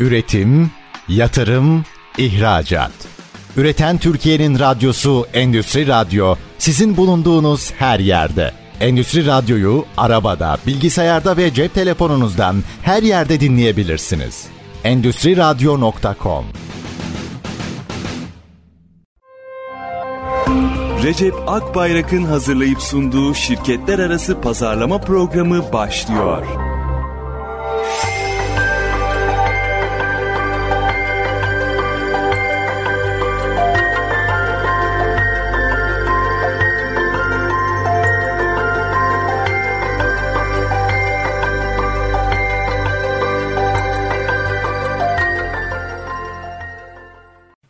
Üretim, yatırım, ihracat. Üreten Türkiye'nin radyosu Endüstri Radyo sizin bulunduğunuz her yerde. Endüstri Radyo'yu arabada, bilgisayarda ve cep telefonunuzdan her yerde dinleyebilirsiniz. Endüstri Radyo.com Recep Akbayrak'ın hazırlayıp sunduğu şirketler arası pazarlama programı başlıyor.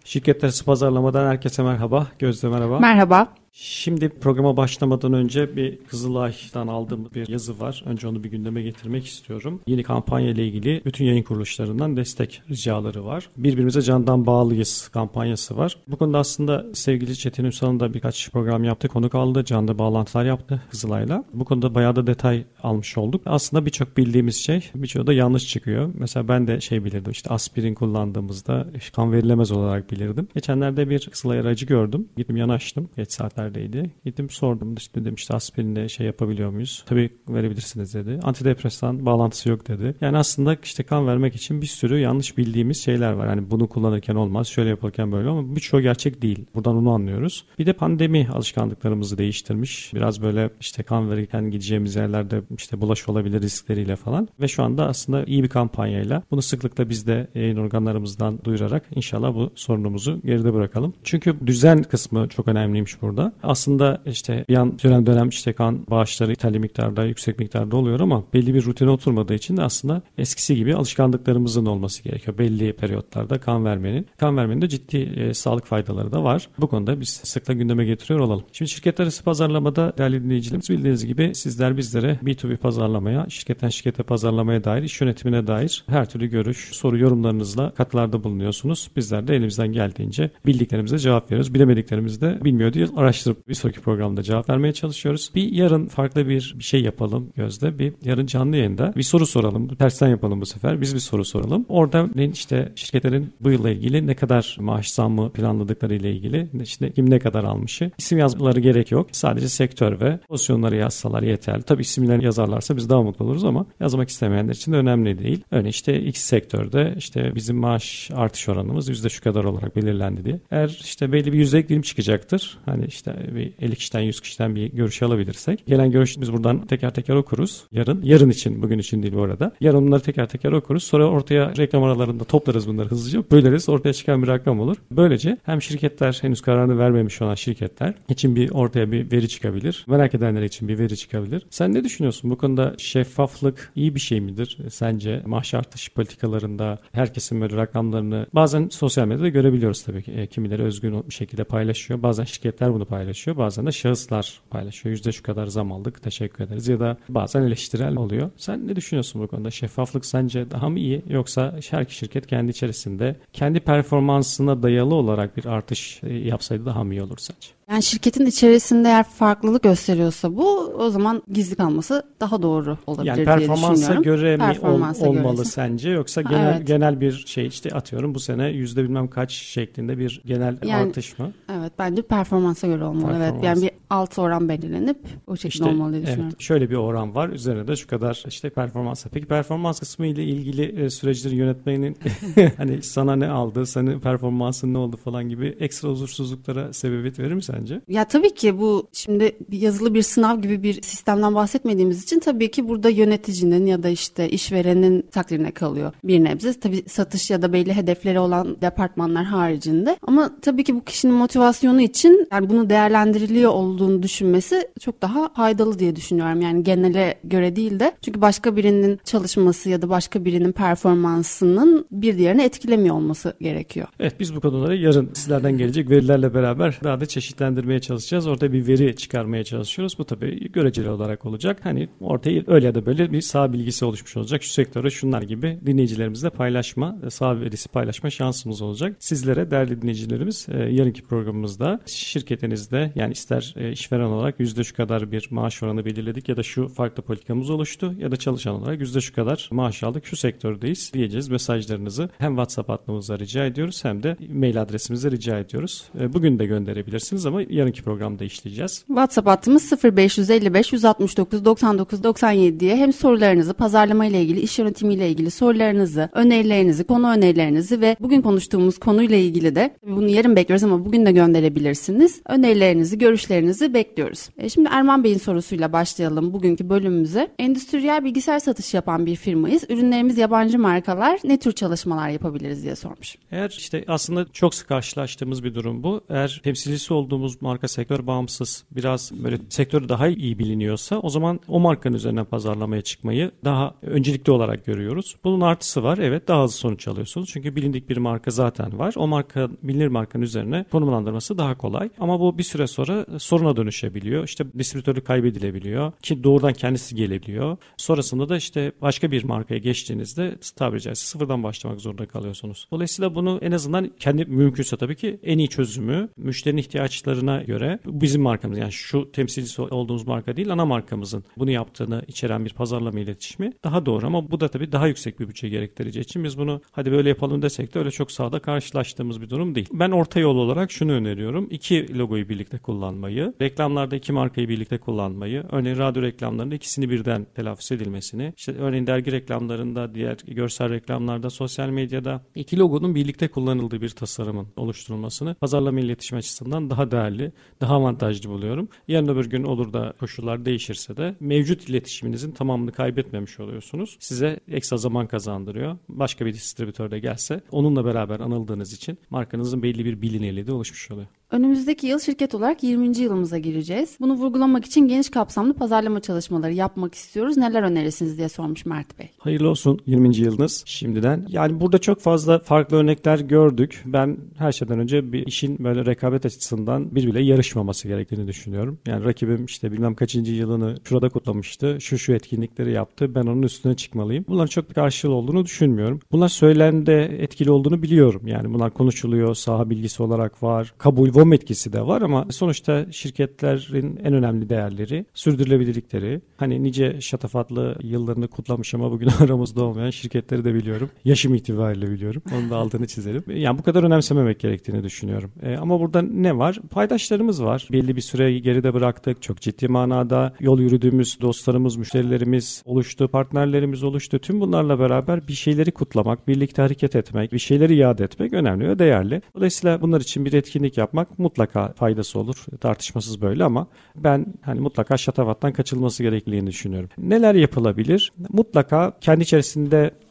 Şirketler pazarlamadan herkese merhaba. Gözde merhaba. Merhaba. Şimdi programa başlamadan önce bir Kızılay'dan aldığım bir yazı var. Önce onu bir gündeme getirmek istiyorum. Yeni kampanya ile ilgili bütün yayın kuruluşlarından destek ricaları var. Birbirimize candan bağlıyız kampanyası var. Bu konuda aslında sevgili Çetin Ünsal'ın da birkaç program yaptı. Konu kaldı. Canlı bağlantılar yaptı Kızılay'la. Bu konuda bayağı da detay almış olduk. Aslında birçok bildiğimiz şey birçoğu da yanlış çıkıyor. Mesela ben de şey bilirdim işte aspirin kullandığımızda kan verilemez olarak bilirdim. Geçenlerde bir Kızılay aracı gördüm. Gittim yanaştım. Geç saatler neredeydi? Gittim sordum işte dedim işte aspirinle şey yapabiliyor muyuz? Tabii verebilirsiniz dedi. Antidepresan bağlantısı yok dedi. Yani aslında işte kan vermek için bir sürü yanlış bildiğimiz şeyler var. Hani bunu kullanırken olmaz, şöyle yapılırken böyle ama birçoğu gerçek değil. Buradan onu anlıyoruz. Bir de pandemi alışkanlıklarımızı değiştirmiş. Biraz böyle işte kan verirken gideceğimiz yerlerde işte bulaş olabilir riskleriyle falan. Ve şu anda aslında iyi bir kampanyayla bunu sıklıkla biz de yayın organlarımızdan duyurarak inşallah bu sorunumuzu geride bırakalım. Çünkü düzen kısmı çok önemliymiş burada aslında işte bir an dönem dönem işte kan bağışları ithali miktarda yüksek miktarda oluyor ama belli bir rutine oturmadığı için de aslında eskisi gibi alışkanlıklarımızın olması gerekiyor. Belli periyotlarda kan vermenin. Kan vermenin de ciddi e, sağlık faydaları da var. Bu konuda biz sıkla gündeme getiriyor olalım. Şimdi şirketler arası pazarlamada değerli dinleyicilerimiz bildiğiniz gibi sizler bizlere B2B pazarlamaya, şirketten şirkete pazarlamaya dair, iş yönetimine dair her türlü görüş, soru yorumlarınızla katkılarda bulunuyorsunuz. Bizler de elimizden geldiğince bildiklerimize cevap veriyoruz. Bilemediklerimizi de bilmiyor diye araştırıp bir sonraki programda cevap vermeye çalışıyoruz. Bir yarın farklı bir, şey yapalım Gözde. Bir yarın canlı yayında bir soru soralım. Tersten yapalım bu sefer. Biz bir soru soralım. Orada işte şirketlerin bu yılla ilgili ne kadar maaş zammı planladıkları ile ilgili işte kim ne kadar almışı isim yazmaları gerek yok. Sadece sektör ve pozisyonları yazsalar yeterli. Tabii isimlerini yazarlarsa biz daha mutlu oluruz ama yazmak istemeyenler için de önemli değil. Örneğin işte X sektörde işte bizim maaş artış oranımız yüzde şu kadar olarak belirlendi diye. Eğer işte belli bir yüzde dilim çıkacaktır. Hani işte bir 50 kişiden 100 kişiden bir görüş alabilirsek. Gelen görüş biz buradan teker teker okuruz. Yarın. Yarın için bugün için değil bu arada. Yarın bunları teker teker okuruz. Sonra ortaya reklam aralarında toplarız bunları hızlıca. Böleriz. Ortaya çıkan bir rakam olur. Böylece hem şirketler henüz kararını vermemiş olan şirketler için bir ortaya bir veri çıkabilir. Merak edenler için bir veri çıkabilir. Sen ne düşünüyorsun? Bu konuda şeffaflık iyi bir şey midir? Sence maaş artış politikalarında herkesin böyle rakamlarını bazen sosyal medyada görebiliyoruz tabii ki. E, kimileri özgün bir şekilde paylaşıyor. Bazen şirketler bunu paylaşıyor. Bazen de şahıslar paylaşıyor. Yüzde şu kadar zam aldık teşekkür ederiz ya da bazen eleştirel oluyor. Sen ne düşünüyorsun bu konuda? Şeffaflık sence daha mı iyi yoksa her şirket kendi içerisinde kendi performansına dayalı olarak bir artış e, yapsaydı daha mı iyi olur sence? Yani şirketin içerisinde eğer farklılık gösteriyorsa bu o zaman gizli kalması daha doğru olabilir yani diye düşünüyorum. göre mi performansa ol, olmalı göre. sence yoksa genel evet. genel bir şey işte atıyorum bu sene yüzde bilmem kaç şeklinde bir genel yani, artış mı? Evet bence performansa göre olmalı. Performans. Evet yani bir alt oran belirlenip o şekilde işte, olmalı diye düşünüyorum. Evet, şöyle bir oran var üzerine de şu kadar işte performansa. Peki performans kısmı ile ilgili e, süreçleri yönetmenin hani sana ne aldı, senin performansın ne oldu falan gibi ekstra huzursuzluklara sebebiyet verir mi sence? Ya tabii ki bu şimdi yazılı bir sınav gibi bir sistemden bahsetmediğimiz için tabii ki burada yöneticinin ya da işte işverenin takdirine kalıyor bir nebze. Tabii satış ya da belli hedefleri olan departmanlar haricinde. Ama tabii ki bu kişinin motivasyonu için yani bunu değerlendiriliyor olduğunu düşünmesi çok daha faydalı diye düşünüyorum. Yani genele göre değil de. Çünkü başka birinin çalışması ya da başka birinin performansının bir diğerini etkilemiyor olması gerekiyor. Evet biz bu konuları yarın sizlerden gelecek verilerle beraber daha da çeşitlendireceğiz değerlendirmeye çalışacağız. Orada bir veri çıkarmaya çalışıyoruz. Bu tabii göreceli olarak olacak. Hani ortaya öyle ya da böyle bir sağ bilgisi oluşmuş olacak. Şu sektörde şunlar gibi dinleyicilerimizle paylaşma, sağ verisi paylaşma şansımız olacak. Sizlere değerli dinleyicilerimiz e, yarınki programımızda şirketinizde yani ister e, işveren olarak yüzde şu kadar bir maaş oranı belirledik ya da şu farklı politikamız oluştu ya da çalışan olarak yüzde şu kadar maaş aldık şu sektördeyiz diyeceğiz mesajlarınızı hem WhatsApp hattımıza rica ediyoruz hem de mail adresimize rica ediyoruz. E, bugün de gönderebilirsiniz ama yarınki programda işleyeceğiz. WhatsApp hattımız 0555 169 99 97 diye hem sorularınızı pazarlama ile ilgili, iş yönetimi ile ilgili sorularınızı, önerilerinizi, konu önerilerinizi ve bugün konuştuğumuz konuyla ilgili de bunu yarın bekliyoruz ama bugün de gönderebilirsiniz. Önerilerinizi, görüşlerinizi bekliyoruz. E şimdi Erman Bey'in sorusuyla başlayalım bugünkü bölümümüze. Endüstriyel bilgisayar satışı yapan bir firmayız. Ürünlerimiz yabancı markalar. Ne tür çalışmalar yapabiliriz diye sormuş. Eğer işte aslında çok sık karşılaştığımız bir durum bu. Eğer temsilcisi olduğumuz marka sektör bağımsız biraz böyle sektörü daha iyi biliniyorsa o zaman o markanın üzerinden pazarlamaya çıkmayı daha öncelikli olarak görüyoruz. Bunun artısı var. Evet daha hızlı sonuç alıyorsunuz. Çünkü bilindik bir marka zaten var. O marka bilinir markanın üzerine konumlandırması daha kolay. Ama bu bir süre sonra soruna dönüşebiliyor. İşte distribütörlük kaybedilebiliyor. Ki doğrudan kendisi gelebiliyor. Sonrasında da işte başka bir markaya geçtiğinizde tabiri caizse sıfırdan başlamak zorunda kalıyorsunuz. Dolayısıyla bunu en azından kendi mümkünse tabii ki en iyi çözümü müşterinin ihtiyaçlarına göre bizim markamız yani şu temsilcisi olduğumuz marka değil ana markamızın bunu yaptığını içeren bir pazarlama iletişimi daha doğru ama bu da tabii daha yüksek bir bütçe gerektireceği için biz bunu hadi böyle yapalım desek de öyle çok sahada karşılaştığımız bir durum değil. Ben orta yol olarak şunu öneriyorum. İki logoyu birlikte kullanmayı, reklamlarda iki markayı birlikte kullanmayı, örneğin radyo reklamlarında ikisini birden telaffuz edilmesini, işte örneğin dergi reklamlarında, diğer görsel reklamlarda, sosyal medyada iki logonun birlikte kullanıldığı bir tasarımın oluşturulmasını pazarlama iletişim açısından daha değerli, daha avantajlı buluyorum. Yarın öbür gün olur da koşullar değişirse de mevcut iletişiminizin tamamını kaybetmemiş oluyorsunuz. Size ekstra zaman kazandırıyor. Başka bir distribütör de gelse onunla beraber anıldığınız için markanızın belli bir bilinirliği de oluşmuş oluyor. Önümüzdeki yıl şirket olarak 20. yılımıza gireceğiz. Bunu vurgulamak için geniş kapsamlı pazarlama çalışmaları yapmak istiyoruz. Neler önerirsiniz diye sormuş Mert Bey. Hayırlı olsun 20. yılınız şimdiden. Yani burada çok fazla farklı örnekler gördük. Ben her şeyden önce bir işin böyle rekabet açısından birbiriyle yarışmaması gerektiğini düşünüyorum. Yani rakibim işte bilmem kaçıncı yılını şurada kutlamıştı. Şu şu etkinlikleri yaptı. Ben onun üstüne çıkmalıyım. Bunların çok karşılığı olduğunu düşünmüyorum. Bunlar söylemde etkili olduğunu biliyorum. Yani bunlar konuşuluyor. Saha bilgisi olarak var. Kabul VOM etkisi de var ama sonuçta şirketlerin en önemli değerleri sürdürülebilirlikleri. Hani nice şatafatlı yıllarını kutlamış ama bugün aramızda olmayan şirketleri de biliyorum. Yaşım itibariyle biliyorum. Onu da altını çizelim. Yani bu kadar önemsememek gerektiğini düşünüyorum. E, ama burada ne var? Paydaşlarımız var. Belli bir süre geride bıraktık. Çok ciddi manada yol yürüdüğümüz dostlarımız, müşterilerimiz oluştu, partnerlerimiz oluştu. Tüm bunlarla beraber bir şeyleri kutlamak, birlikte hareket etmek, bir şeyleri iade etmek önemli ve değerli. Dolayısıyla bunlar için bir etkinlik yapmak mutlaka faydası olur. Tartışmasız böyle ama ben hani mutlaka şatafattan kaçılması gerektiğini düşünüyorum. Neler yapılabilir? Mutlaka kendi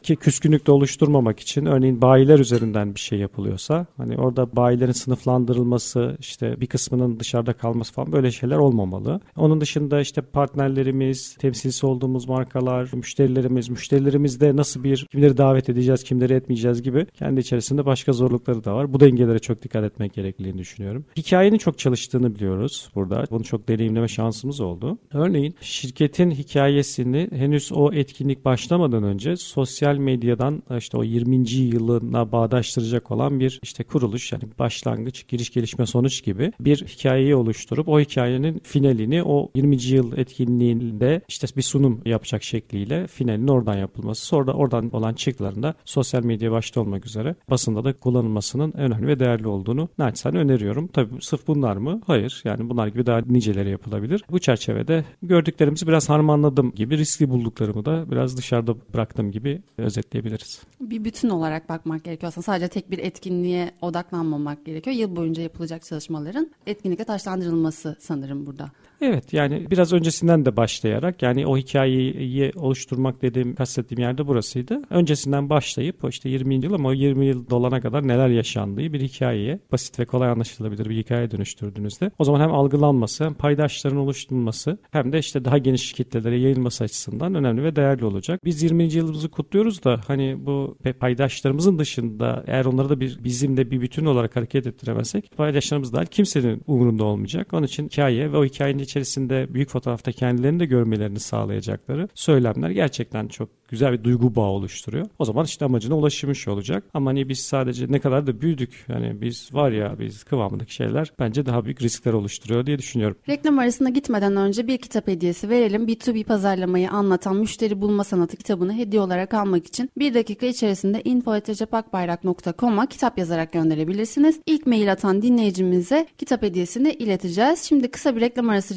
içerisindeki küskünlükte oluşturmamak için örneğin bayiler üzerinden bir şey yapılıyorsa hani orada bayilerin sınıflandırılması işte bir kısmının dışarıda kalması falan böyle şeyler olmamalı. Onun dışında işte partnerlerimiz, temsilcisi olduğumuz markalar, müşterilerimiz, müşterilerimizde nasıl bir kimleri davet edeceğiz, kimleri etmeyeceğiz gibi kendi içerisinde başka zorlukları da var. Bu dengelere çok dikkat etmek gerektiğini düşünüyorum. Hikayenin çok çalıştığını biliyoruz burada. Bunu çok deneyimleme şansımız oldu. Örneğin şirketin hikayesini henüz o etkinlik başlamadan önce sosyal medyadan işte o 20. yılına bağdaştıracak olan bir işte kuruluş yani başlangıç, giriş, gelişme, sonuç gibi bir hikayeyi oluşturup o hikayenin finalini o 20. yıl etkinliğinde işte bir sunum yapacak şekliyle finalin oradan yapılması. Sonra da oradan olan çıktılarında sosyal medya başta olmak üzere basında da kullanılmasının önemli ve değerli olduğunu naçizane öneriyorum. Tabii sırf bunlar mı? Hayır. Yani bunlar gibi daha niceleri yapılabilir. Bu çerçevede gördüklerimizi biraz harmanladım gibi riskli bulduklarımı da biraz dışarıda bıraktım gibi özetleyebiliriz. Bir bütün olarak bakmak gerekiyor aslında. Sadece tek bir etkinliğe odaklanmamak gerekiyor. Yıl boyunca yapılacak çalışmaların etkinlikle taşlandırılması sanırım burada. Evet yani biraz öncesinden de başlayarak yani o hikayeyi oluşturmak dediğim kastettiğim yerde burasıydı. Öncesinden başlayıp işte 20. yıl ama o 20 yıl dolana kadar neler yaşandığı bir hikayeye basit ve kolay anlaşılabilir bir hikaye dönüştürdüğünüzde o zaman hem algılanması hem paydaşların oluşturulması hem de işte daha geniş kitlelere yayılması açısından önemli ve değerli olacak. Biz 20. yılımızı kutluyoruz da hani bu paydaşlarımızın dışında eğer onları da bir bizimle bir bütün olarak hareket ettiremezsek paydaşlarımız dahil kimsenin umurunda olmayacak. Onun için hikaye ve o hikayenin içerisinde büyük fotoğrafta kendilerini de görmelerini sağlayacakları söylemler gerçekten çok güzel bir duygu bağı oluşturuyor. O zaman işte amacına ulaşmış olacak. Ama hani biz sadece ne kadar da büyüdük. Yani biz var ya biz kıvamındaki şeyler bence daha büyük riskler oluşturuyor diye düşünüyorum. Reklam arasına gitmeden önce bir kitap hediyesi verelim. B2B pazarlamayı anlatan müşteri bulma sanatı kitabını hediye olarak almak için bir dakika içerisinde info.recepakbayrak.com'a kitap yazarak gönderebilirsiniz. İlk mail atan dinleyicimize kitap hediyesini ileteceğiz. Şimdi kısa bir reklam arası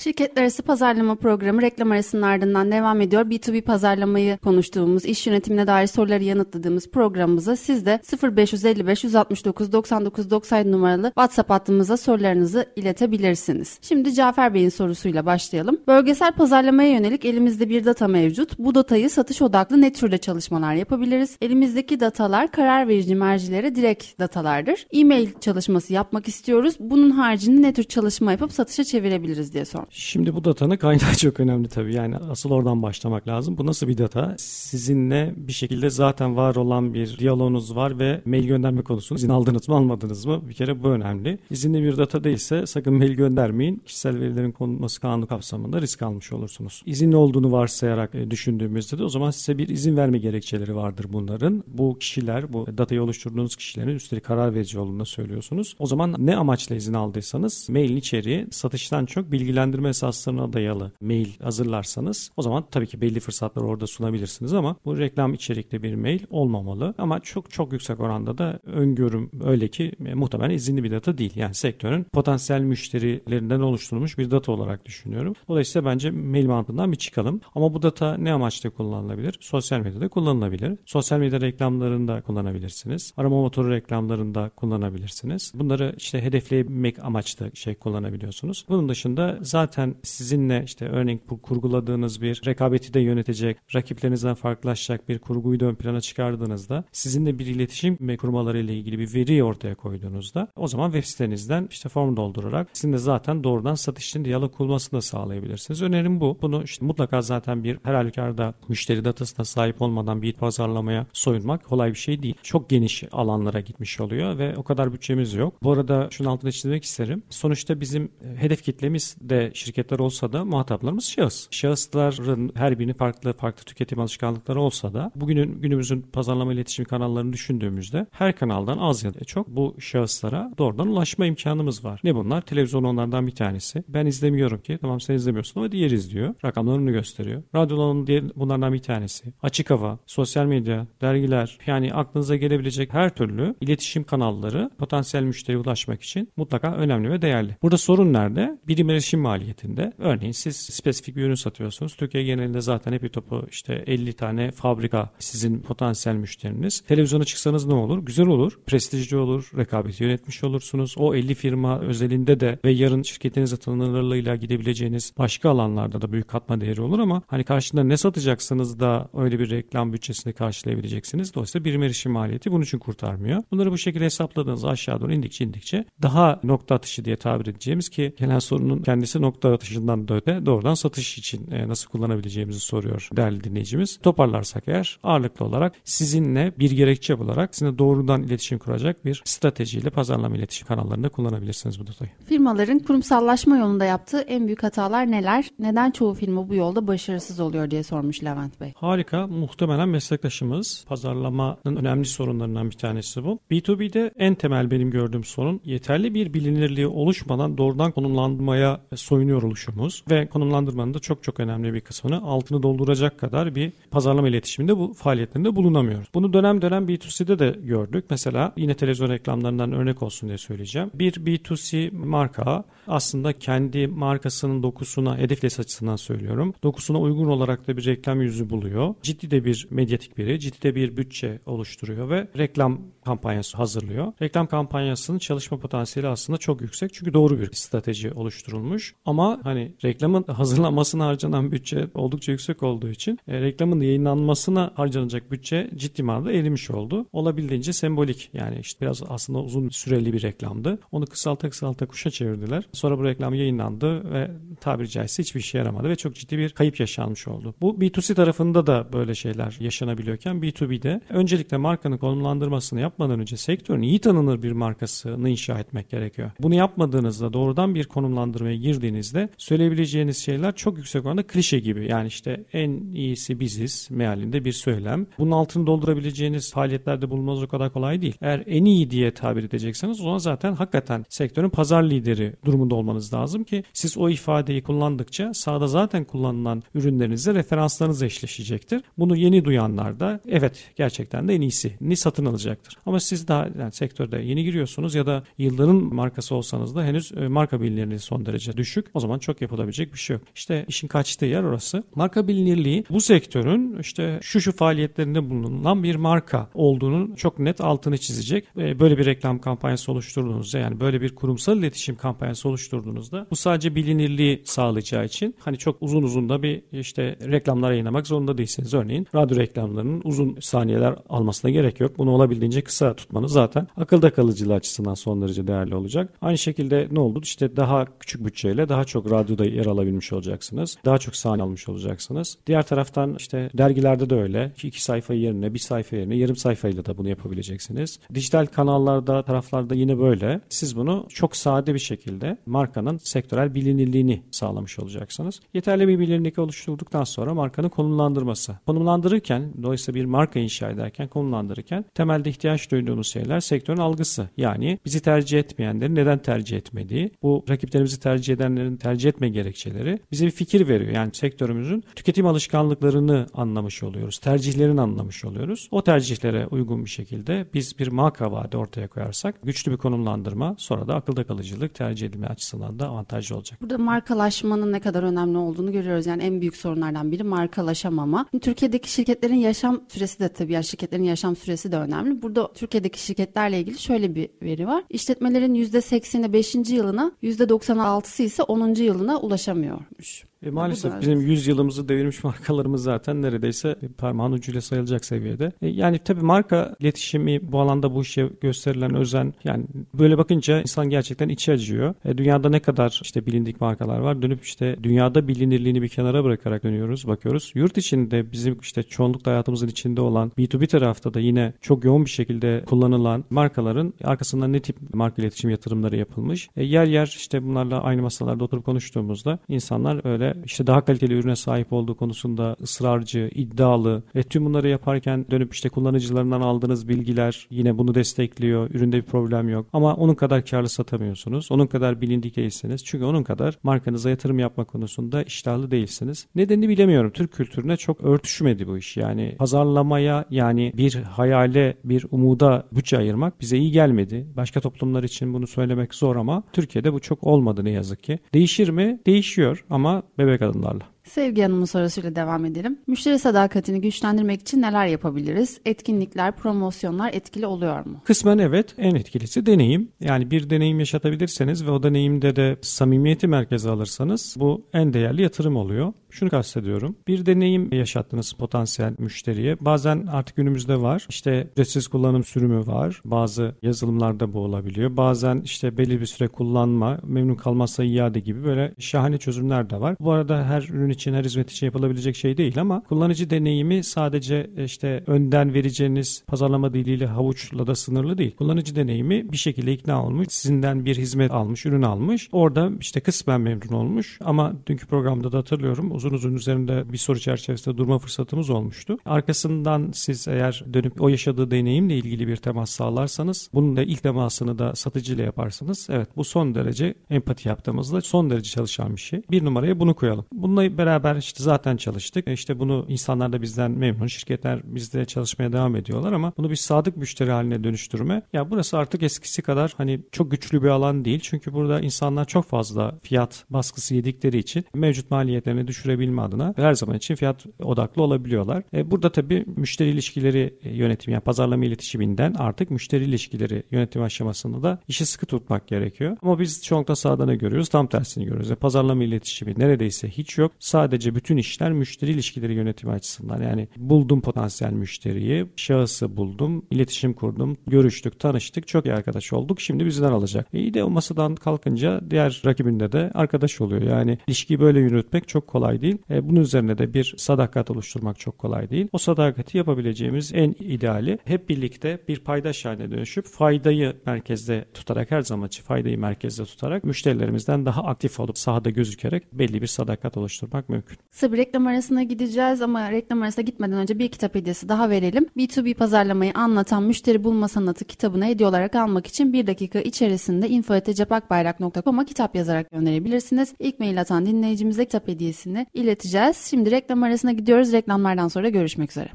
Şirketler arası pazarlama programı reklam arasının ardından devam ediyor. B2B pazarlamayı konuştuğumuz, iş yönetimine dair soruları yanıtladığımız programımıza siz de 0555 169 99 90 numaralı WhatsApp hattımıza sorularınızı iletebilirsiniz. Şimdi Cafer Bey'in sorusuyla başlayalım. Bölgesel pazarlamaya yönelik elimizde bir data mevcut. Bu datayı satış odaklı ne türde çalışmalar yapabiliriz? Elimizdeki datalar karar verici mercilere direkt datalardır. E-mail çalışması yapmak istiyoruz. Bunun haricinde ne tür çalışma yapıp satışa çevirebiliriz diye sor. Şimdi bu datanın kaynağı çok önemli tabii. Yani asıl oradan başlamak lazım. Bu nasıl bir data? Sizinle bir şekilde zaten var olan bir diyaloğunuz var ve mail gönderme konusunu izin aldınız mı almadınız mı? Bir kere bu önemli. İzinli bir data değilse sakın mail göndermeyin. Kişisel verilerin konulması kanunu kapsamında risk almış olursunuz. İzinli olduğunu varsayarak e, düşündüğümüzde de o zaman size bir izin verme gerekçeleri vardır bunların. Bu kişiler, bu datayı oluşturduğunuz kişilerin üstelik karar verici olduğunu söylüyorsunuz. O zaman ne amaçla izin aldıysanız mailin içeriği satıştan çok bilgilendirme yönlendirme esaslarına dayalı mail hazırlarsanız o zaman tabii ki belli fırsatları orada sunabilirsiniz ama bu reklam içerikli bir mail olmamalı. Ama çok çok yüksek oranda da öngörüm öyle ki e, muhtemelen izinli bir data değil. Yani sektörün potansiyel müşterilerinden oluşturulmuş bir data olarak düşünüyorum. Dolayısıyla bence mail mantığından bir çıkalım. Ama bu data ne amaçla kullanılabilir? Sosyal medyada kullanılabilir. Sosyal medya reklamlarında kullanabilirsiniz. Arama motoru reklamlarında kullanabilirsiniz. Bunları işte hedeflemek amaçlı şey kullanabiliyorsunuz. Bunun dışında zaten zaten sizinle işte örneğin bu kurguladığınız bir rekabeti de yönetecek, rakiplerinizden farklılaşacak bir kurguyu da ön plana çıkardığınızda sizinle bir iletişim kurmaları ile ilgili bir veri ortaya koyduğunuzda o zaman web sitenizden işte form doldurarak sizin de zaten doğrudan satış için diyalog kurmasını da sağlayabilirsiniz. Önerim bu. Bunu işte mutlaka zaten bir her halükarda müşteri datasına sahip olmadan bir pazarlamaya soyunmak kolay bir şey değil. Çok geniş alanlara gitmiş oluyor ve o kadar bütçemiz yok. Bu arada şunu altına çizmek isterim. Sonuçta bizim hedef kitlemiz de şirketler olsa da muhataplarımız şahıs. Şahısların her birini farklı farklı tüketim alışkanlıkları olsa da bugünün günümüzün pazarlama iletişim kanallarını düşündüğümüzde her kanaldan az ya da çok bu şahıslara doğrudan ulaşma imkanımız var. Ne bunlar? Televizyon onlardan bir tanesi. Ben izlemiyorum ki. Tamam sen izlemiyorsun ama diğer izliyor. Rakamlarını gösteriyor. Radyoların diğer bunlardan bir tanesi. Açık hava, sosyal medya, dergiler yani aklınıza gelebilecek her türlü iletişim kanalları potansiyel müşteriye ulaşmak için mutlaka önemli ve değerli. Burada sorun nerede? Birim erişim maliyeti maliyetinde. Örneğin siz spesifik bir ürün satıyorsunuz. Türkiye genelinde zaten hepi topu işte 50 tane fabrika sizin potansiyel müşteriniz. Televizyona çıksanız ne olur? Güzel olur. Prestijli olur. Rekabeti yönetmiş olursunuz. O 50 firma özelinde de ve yarın şirketinizle tanınırlığıyla gidebileceğiniz başka alanlarda da büyük katma değeri olur ama hani karşında ne satacaksınız da öyle bir reklam bütçesini karşılayabileceksiniz. Dolayısıyla birim erişim maliyeti bunun için kurtarmıyor. Bunları bu şekilde hesapladığınız aşağı doğru indikçe indikçe daha nokta atışı diye tabir edeceğimiz ki genel sorunun kendisi nokta nokta atışından da öte doğrudan satış için e, nasıl kullanabileceğimizi soruyor değerli dinleyicimiz. Toparlarsak eğer ağırlıklı olarak sizinle bir gerekçe olarak sizinle doğrudan iletişim kuracak bir stratejiyle pazarlama iletişim kanallarında kullanabilirsiniz bu datayı. Firmaların kurumsallaşma yolunda yaptığı en büyük hatalar neler? Neden çoğu firma bu yolda başarısız oluyor diye sormuş Levent Bey. Harika. Muhtemelen meslektaşımız pazarlamanın önemli sorunlarından bir tanesi bu. B2B'de en temel benim gördüğüm sorun yeterli bir bilinirliği oluşmadan doğrudan konumlanmaya soyun oynuyor oluşumuz ve konumlandırmanın da çok çok önemli bir kısmını altını dolduracak kadar bir pazarlama iletişiminde bu faaliyetlerinde bulunamıyoruz. Bunu dönem dönem B2C'de de gördük. Mesela yine televizyon reklamlarından örnek olsun diye söyleyeceğim. Bir B2C marka aslında kendi markasının dokusuna, hedef açısından söylüyorum. Dokusuna uygun olarak da bir reklam yüzü buluyor. Ciddi de bir medyatik biri, ciddi de bir bütçe oluşturuyor ve reklam kampanyası hazırlıyor. Reklam kampanyasının çalışma potansiyeli aslında çok yüksek. Çünkü doğru bir strateji oluşturulmuş. Ama hani reklamın hazırlanmasına harcanan bütçe oldukça yüksek olduğu için e, reklamın yayınlanmasına harcanacak bütçe ciddi manada erimiş oldu. Olabildiğince sembolik yani işte biraz aslında uzun süreli bir reklamdı. Onu kısalta kısalta kuşa çevirdiler. Sonra bu reklam yayınlandı ve tabiri caizse hiçbir işe yaramadı ve çok ciddi bir kayıp yaşanmış oldu. Bu B2C tarafında da böyle şeyler yaşanabiliyorken B2B'de öncelikle markanın konumlandırmasını yapmadan önce sektörün iyi tanınır bir markasını inşa etmek gerekiyor. Bunu yapmadığınızda doğrudan bir konumlandırmaya girdiğinizde söyleyebileceğiniz şeyler çok yüksek oranda klişe gibi. Yani işte en iyisi biziz mealinde bir söylem. Bunun altını doldurabileceğiniz faaliyetlerde bulunmanız o kadar kolay değil. Eğer en iyi diye tabir edecekseniz o zaman zaten hakikaten sektörün pazar lideri durumunda olmanız lazım ki siz o ifadeyi kullandıkça sahada zaten kullanılan ürünlerinizle referanslarınız eşleşecektir. Bunu yeni duyanlar da evet gerçekten de en iyisi ni satın alacaktır. Ama siz daha yani sektörde yeni giriyorsunuz ya da yılların markası olsanız da henüz e, marka bilinirliği son derece düşük. O zaman çok yapılabilecek bir şey yok. İşte işin kaçtığı yer orası. Marka bilinirliği bu sektörün işte şu şu faaliyetlerinde bulunan bir marka olduğunun çok net altını çizecek. Böyle bir reklam kampanyası oluşturduğunuzda yani böyle bir kurumsal iletişim kampanyası oluşturduğunuzda bu sadece bilinirliği sağlayacağı için hani çok uzun uzun da bir işte reklamlar yayınlamak zorunda değilsiniz. Örneğin radyo reklamlarının uzun saniyeler almasına gerek yok. Bunu olabildiğince kısa tutmanız zaten akılda kalıcılığı açısından son derece değerli olacak. Aynı şekilde ne oldu? İşte daha küçük bütçeyle daha çok radyoda yer alabilmiş olacaksınız. Daha çok sahne almış olacaksınız. Diğer taraftan işte dergilerde de öyle. iki sayfa yerine bir sayfa yerine yarım sayfayla da bunu yapabileceksiniz. Dijital kanallarda taraflarda yine böyle. Siz bunu çok sade bir şekilde markanın sektörel bilinirliğini sağlamış olacaksınız. Yeterli bir bilinirlik oluşturduktan sonra markanın konumlandırması. Konumlandırırken dolayısıyla bir marka inşa ederken konumlandırırken temelde ihtiyaç duyduğumuz şeyler sektörün algısı. Yani bizi tercih etmeyenlerin neden tercih etmediği, bu rakiplerimizi tercih edenlerin tercih etme gerekçeleri bize bir fikir veriyor. Yani sektörümüzün tüketim alışkanlıklarını anlamış oluyoruz. Tercihlerini anlamış oluyoruz. O tercihlere uygun bir şekilde biz bir marka vaadi ortaya koyarsak güçlü bir konumlandırma sonra da akılda kalıcılık tercih edilme açısından da avantajlı olacak. Burada markalaşmanın ne kadar önemli olduğunu görüyoruz. Yani en büyük sorunlardan biri markalaşamama. Türkiye'deki şirketlerin yaşam süresi de tabii yani şirketlerin yaşam süresi de önemli. Burada Türkiye'deki şirketlerle ilgili şöyle bir veri var. İşletmelerin %80'i 5. yılına, %96'sı ise 10. yılına ulaşamıyormuş. E, maalesef bizim 100 yılımızı devirmiş markalarımız zaten neredeyse parmağın ucuyla sayılacak seviyede. E, yani tabii marka iletişimi bu alanda bu işe gösterilen özen yani böyle bakınca insan gerçekten içi acıyor. E, dünyada ne kadar işte bilindik markalar var dönüp işte dünyada bilinirliğini bir kenara bırakarak dönüyoruz bakıyoruz. Yurt içinde bizim işte çoğunlukla hayatımızın içinde olan B2B tarafta da yine çok yoğun bir şekilde kullanılan markaların arkasından ne tip marka iletişim yatırımları yapılmış. E, yer yer işte bunlarla aynı masalarda oturup konuştuğumuzda insanlar öyle işte daha kaliteli ürüne sahip olduğu konusunda ısrarcı, iddialı ve tüm bunları yaparken dönüp işte kullanıcılarından aldığınız bilgiler yine bunu destekliyor. Üründe bir problem yok. Ama onun kadar karlı satamıyorsunuz. Onun kadar bilindik değilsiniz. Çünkü onun kadar markanıza yatırım yapma konusunda iştahlı değilsiniz. Nedenini bilemiyorum. Türk kültürüne çok örtüşmedi bu iş. Yani pazarlamaya yani bir hayale, bir umuda bütçe ayırmak bize iyi gelmedi. Başka toplumlar için bunu söylemek zor ama Türkiye'de bu çok olmadı ne yazık ki. Değişir mi? Değişiyor ama bebek adımlarla. Sevgi Hanım'ın sorusuyla devam edelim. Müşteri sadakatini güçlendirmek için neler yapabiliriz? Etkinlikler, promosyonlar etkili oluyor mu? Kısmen evet. En etkilisi deneyim. Yani bir deneyim yaşatabilirseniz ve o deneyimde de samimiyeti merkeze alırsanız bu en değerli yatırım oluyor. Şunu kastediyorum. Bir deneyim yaşattınız potansiyel müşteriye. Bazen artık günümüzde var. İşte ücretsiz kullanım sürümü var. Bazı yazılımlarda bu olabiliyor. Bazen işte belli bir süre kullanma, memnun kalmazsa iade gibi böyle şahane çözümler de var. Bu arada her ürün için her hizmet için yapılabilecek şey değil ama kullanıcı deneyimi sadece işte önden vereceğiniz pazarlama diliyle havuçla da sınırlı değil. Kullanıcı deneyimi bir şekilde ikna olmuş, sizinden bir hizmet almış, ürün almış. Orada işte kısmen memnun olmuş ama dünkü programda da hatırlıyorum uzun uzun üzerinde bir soru çerçevesinde durma fırsatımız olmuştu. Arkasından siz eğer dönüp o yaşadığı deneyimle ilgili bir temas sağlarsanız bunun da ilk temasını da satıcıyla yaparsınız. Evet bu son derece empati yaptığımızda son derece çalışan bir şey. Bir numaraya bunu koyalım. Bununla beraber işte zaten çalıştık. E, işte bunu insanlar da bizden memnun. Şirketler bizde çalışmaya devam ediyorlar ama bunu bir sadık müşteri haline dönüştürme. Ya burası artık eskisi kadar hani çok güçlü bir alan değil. Çünkü burada insanlar çok fazla fiyat baskısı yedikleri için mevcut maliyetlerini düşürebilme adına her zaman için fiyat odaklı olabiliyorlar. E, burada tabii müşteri ilişkileri e, yönetimi yani pazarlama iletişiminden artık müşteri ilişkileri yönetim aşamasında da işi sıkı tutmak gerekiyor. Ama biz çoğunlukla sahada ne görüyoruz? Tam tersini görüyoruz. Yani pazarlama iletişimi neredeyse hiç yok. Sadece bütün işler müşteri ilişkileri yönetimi açısından. Yani buldum potansiyel müşteriyi, şahısı buldum, iletişim kurdum, görüştük, tanıştık, çok iyi arkadaş olduk. Şimdi bizden alacak. İyi de o masadan kalkınca diğer rakibinde de arkadaş oluyor. Yani ilişkiyi böyle yürütmek çok kolay değil. E, bunun üzerine de bir sadakat oluşturmak çok kolay değil. O sadakati yapabileceğimiz en ideali hep birlikte bir paydaş haline dönüşüp faydayı merkezde tutarak her zaman faydayı merkezde tutarak müşterilerimizden daha aktif olup sahada gözükerek belli bir sadakat oluşturmak mümkün. Kısa bir reklam arasına gideceğiz ama reklam arasına gitmeden önce bir kitap hediyesi daha verelim. B2B pazarlamayı anlatan müşteri bulma sanatı kitabını hediye olarak almak için bir dakika içerisinde info.cepakbayrak.com'a kitap yazarak gönderebilirsiniz. İlk mail atan dinleyicimize kitap hediyesini ileteceğiz. Şimdi reklam arasına gidiyoruz. Reklamlardan sonra görüşmek üzere.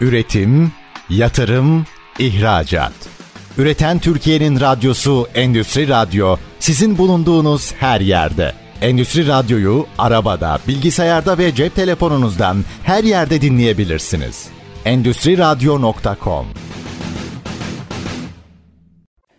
Üretim, yatırım, ihracat. Üreten Türkiye'nin radyosu Endüstri Radyo sizin bulunduğunuz her yerde. Endüstri Radyo'yu arabada, bilgisayarda ve cep telefonunuzdan her yerde dinleyebilirsiniz. Endüstri Radyo.com